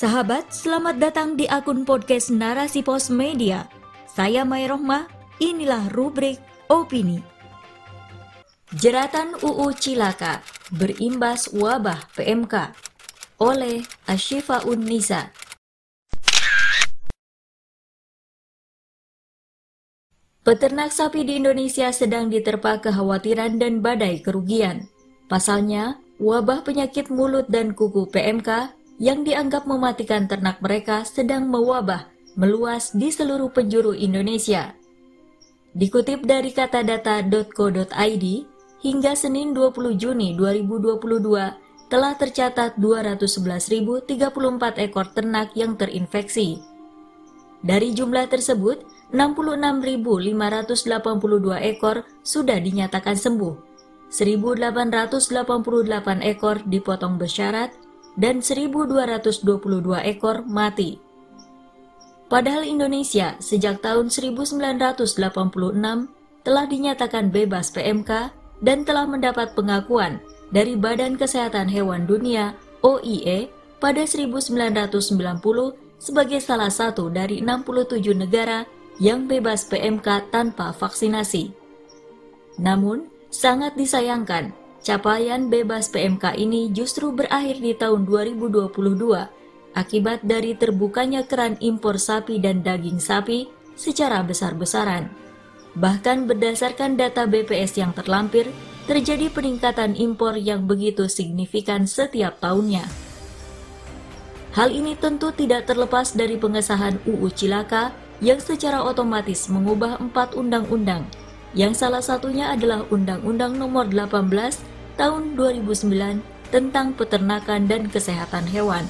Sahabat, selamat datang di akun podcast Narasi Pos Media. Saya Mai Rohmah, inilah rubrik Opini. Jeratan UU Cilaka berimbas wabah PMK oleh Ashifa Unnisa. Peternak sapi di Indonesia sedang diterpa kekhawatiran dan badai kerugian. Pasalnya, wabah penyakit mulut dan kuku PMK yang dianggap mematikan ternak mereka sedang mewabah meluas di seluruh penjuru Indonesia. Dikutip dari katadata.co.id, hingga Senin 20 Juni 2022 telah tercatat 211.034 ekor ternak yang terinfeksi. Dari jumlah tersebut, 66.582 ekor sudah dinyatakan sembuh, 1.888 ekor dipotong bersyarat, dan 1.222 ekor mati. Padahal Indonesia sejak tahun 1986 telah dinyatakan bebas PMK dan telah mendapat pengakuan dari Badan Kesehatan Hewan Dunia OIE pada 1990 sebagai salah satu dari 67 negara yang bebas PMK tanpa vaksinasi. Namun, sangat disayangkan Capaian bebas PMK ini justru berakhir di tahun 2022 akibat dari terbukanya keran impor sapi dan daging sapi secara besar-besaran. Bahkan berdasarkan data BPS yang terlampir, terjadi peningkatan impor yang begitu signifikan setiap tahunnya. Hal ini tentu tidak terlepas dari pengesahan UU Cilaka yang secara otomatis mengubah empat undang-undang, yang salah satunya adalah Undang-Undang Nomor 18 tahun 2009 tentang peternakan dan kesehatan hewan.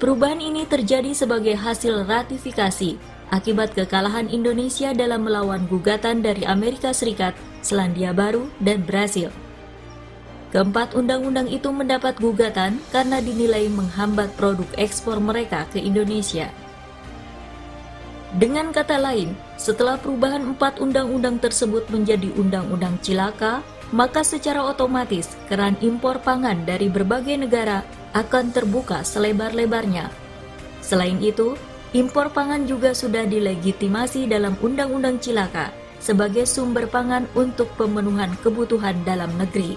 Perubahan ini terjadi sebagai hasil ratifikasi akibat kekalahan Indonesia dalam melawan gugatan dari Amerika Serikat, Selandia Baru, dan Brasil. Keempat undang-undang itu mendapat gugatan karena dinilai menghambat produk ekspor mereka ke Indonesia. Dengan kata lain, setelah perubahan empat undang-undang tersebut menjadi undang-undang cilaka, maka secara otomatis keran impor pangan dari berbagai negara akan terbuka selebar-lebarnya. Selain itu, impor pangan juga sudah dilegitimasi dalam Undang-Undang Cilaka sebagai sumber pangan untuk pemenuhan kebutuhan dalam negeri.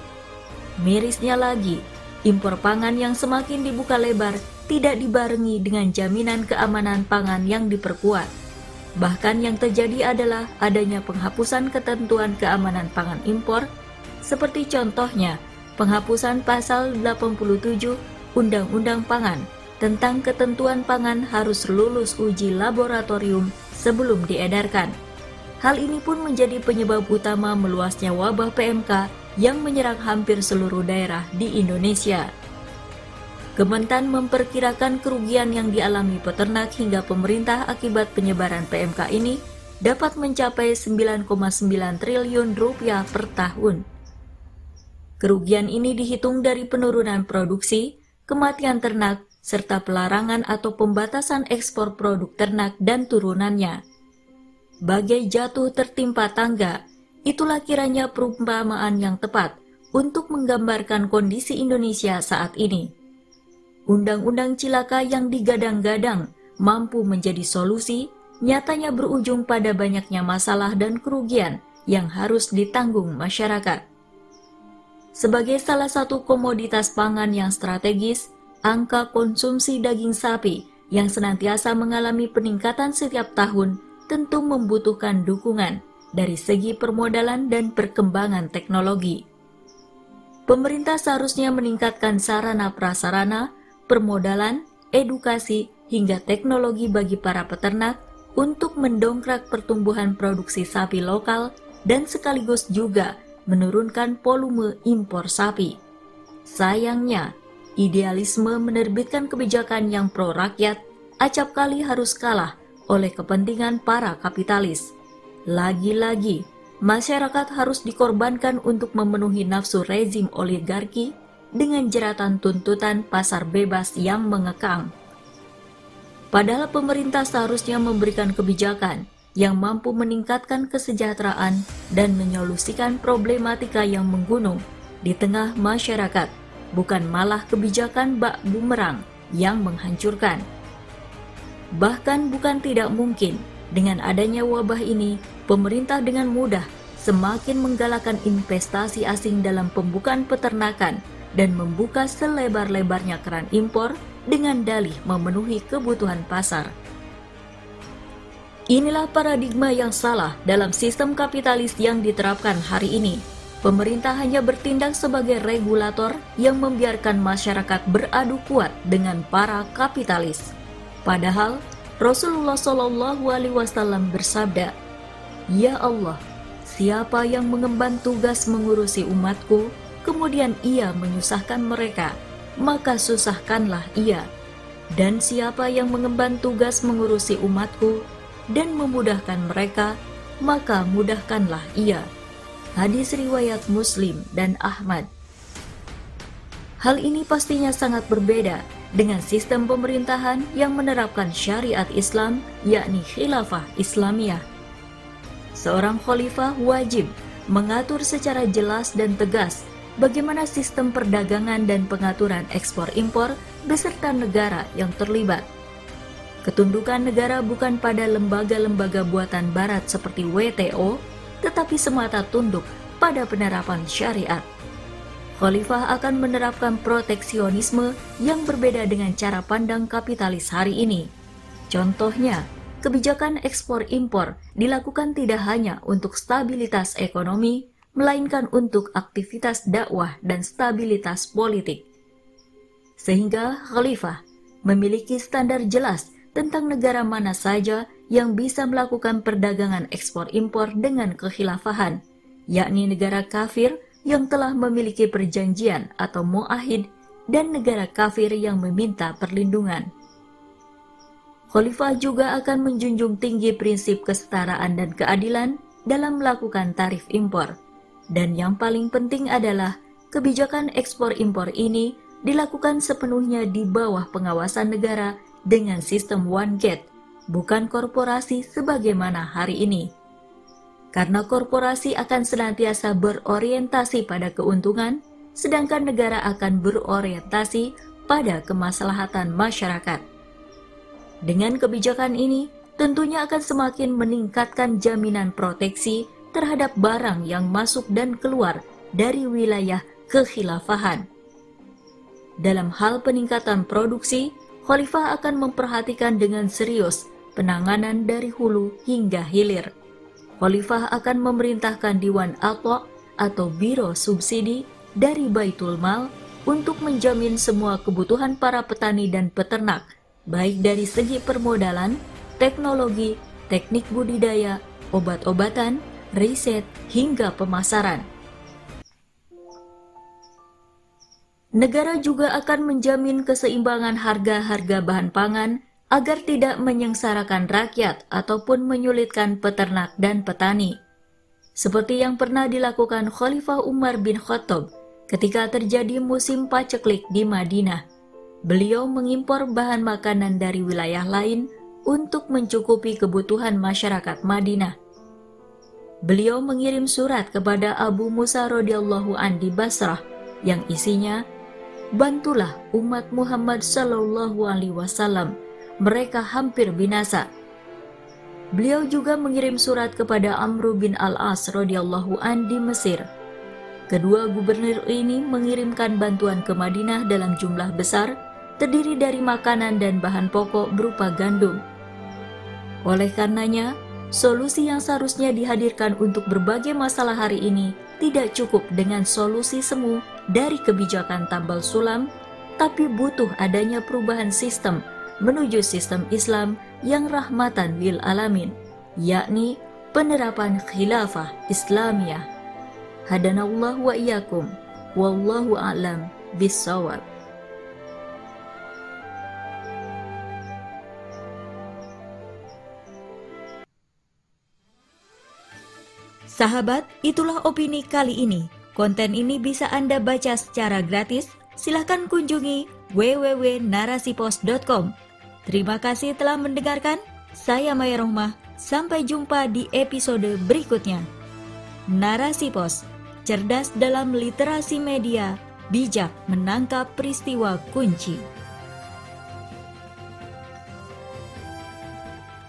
Mirisnya lagi, impor pangan yang semakin dibuka lebar tidak dibarengi dengan jaminan keamanan pangan yang diperkuat. Bahkan yang terjadi adalah adanya penghapusan ketentuan keamanan pangan impor seperti contohnya penghapusan pasal 87 Undang-Undang Pangan tentang ketentuan pangan harus lulus uji laboratorium sebelum diedarkan. Hal ini pun menjadi penyebab utama meluasnya wabah PMK yang menyerang hampir seluruh daerah di Indonesia. Kementan memperkirakan kerugian yang dialami peternak hingga pemerintah akibat penyebaran PMK ini dapat mencapai 9,9 triliun rupiah per tahun. Kerugian ini dihitung dari penurunan produksi, kematian ternak, serta pelarangan atau pembatasan ekspor produk ternak dan turunannya. Bagai jatuh tertimpa tangga, itulah kiranya perumpamaan yang tepat untuk menggambarkan kondisi Indonesia saat ini. Undang-undang cilaka yang digadang-gadang mampu menjadi solusi, nyatanya berujung pada banyaknya masalah dan kerugian yang harus ditanggung masyarakat. Sebagai salah satu komoditas pangan yang strategis, angka konsumsi daging sapi yang senantiasa mengalami peningkatan setiap tahun tentu membutuhkan dukungan dari segi permodalan dan perkembangan teknologi. Pemerintah seharusnya meningkatkan sarana prasarana, permodalan, edukasi, hingga teknologi bagi para peternak untuk mendongkrak pertumbuhan produksi sapi lokal dan sekaligus juga menurunkan volume impor sapi. Sayangnya, idealisme menerbitkan kebijakan yang pro rakyat acap kali harus kalah oleh kepentingan para kapitalis. Lagi-lagi, masyarakat harus dikorbankan untuk memenuhi nafsu rezim oligarki dengan jeratan tuntutan pasar bebas yang mengekang. Padahal pemerintah seharusnya memberikan kebijakan yang mampu meningkatkan kesejahteraan dan menyolusikan problematika yang menggunung di tengah masyarakat, bukan malah kebijakan bak bumerang yang menghancurkan. Bahkan bukan tidak mungkin dengan adanya wabah ini, pemerintah dengan mudah semakin menggalakkan investasi asing dalam pembukaan peternakan dan membuka selebar-lebarnya keran impor dengan dalih memenuhi kebutuhan pasar. Inilah paradigma yang salah dalam sistem kapitalis yang diterapkan hari ini. Pemerintah hanya bertindak sebagai regulator yang membiarkan masyarakat beradu kuat dengan para kapitalis. Padahal Rasulullah Shallallahu Alaihi Wasallam bersabda, Ya Allah, siapa yang mengemban tugas mengurusi umatku, kemudian ia menyusahkan mereka, maka susahkanlah ia. Dan siapa yang mengemban tugas mengurusi umatku dan memudahkan mereka, maka mudahkanlah ia. Hadis riwayat Muslim dan Ahmad. Hal ini pastinya sangat berbeda dengan sistem pemerintahan yang menerapkan syariat Islam, yakni khilafah Islamiyah. Seorang khalifah wajib mengatur secara jelas dan tegas bagaimana sistem perdagangan dan pengaturan ekspor impor beserta negara yang terlibat. Ketundukan negara bukan pada lembaga-lembaga buatan barat seperti WTO, tetapi semata tunduk pada penerapan syariat. Khalifah akan menerapkan proteksionisme yang berbeda dengan cara pandang kapitalis hari ini. Contohnya, kebijakan ekspor impor dilakukan tidak hanya untuk stabilitas ekonomi, melainkan untuk aktivitas dakwah dan stabilitas politik. Sehingga Khalifah memiliki standar jelas tentang negara mana saja yang bisa melakukan perdagangan ekspor impor dengan kekhilafahan, yakni negara kafir yang telah memiliki perjanjian atau mu'ahid dan negara kafir yang meminta perlindungan. Khalifah juga akan menjunjung tinggi prinsip kesetaraan dan keadilan dalam melakukan tarif impor. Dan yang paling penting adalah kebijakan ekspor impor ini dilakukan sepenuhnya di bawah pengawasan negara dengan sistem one gate, bukan korporasi sebagaimana hari ini karena korporasi akan senantiasa berorientasi pada keuntungan, sedangkan negara akan berorientasi pada kemaslahatan masyarakat. Dengan kebijakan ini, tentunya akan semakin meningkatkan jaminan proteksi terhadap barang yang masuk dan keluar dari wilayah kekhilafahan. Dalam hal peningkatan produksi, Khalifah akan memperhatikan dengan serius penanganan dari hulu hingga hilir Khalifah akan memerintahkan Diwan Atok atau Biro Subsidi dari Baitul Mal untuk menjamin semua kebutuhan para petani dan peternak, baik dari segi permodalan, teknologi, teknik budidaya, obat-obatan, riset, hingga pemasaran. Negara juga akan menjamin keseimbangan harga-harga bahan pangan agar tidak menyengsarakan rakyat ataupun menyulitkan peternak dan petani. Seperti yang pernah dilakukan Khalifah Umar bin Khattab ketika terjadi musim paceklik di Madinah. Beliau mengimpor bahan makanan dari wilayah lain untuk mencukupi kebutuhan masyarakat Madinah. Beliau mengirim surat kepada Abu Musa radhiyallahu an di Basrah yang isinya, "Bantulah umat Muhammad sallallahu alaihi wasallam mereka hampir binasa. Beliau juga mengirim surat kepada Amr bin Al-As radhiyallahu an di Mesir. Kedua gubernur ini mengirimkan bantuan ke Madinah dalam jumlah besar, terdiri dari makanan dan bahan pokok berupa gandum. Oleh karenanya, solusi yang seharusnya dihadirkan untuk berbagai masalah hari ini tidak cukup dengan solusi semu dari kebijakan tambal sulam, tapi butuh adanya perubahan sistem menuju sistem Islam yang rahmatan lil alamin, yakni penerapan khilafah Islamiyah. Hadanallah wa iyyakum, wallahu a'lam bissawab. Sahabat, itulah opini kali ini. Konten ini bisa Anda baca secara gratis. Silahkan kunjungi www.narasipos.com. Terima kasih telah mendengarkan. Saya Maya Rohmah. Sampai jumpa di episode berikutnya. Narasi Pos, cerdas dalam literasi media, bijak menangkap peristiwa kunci.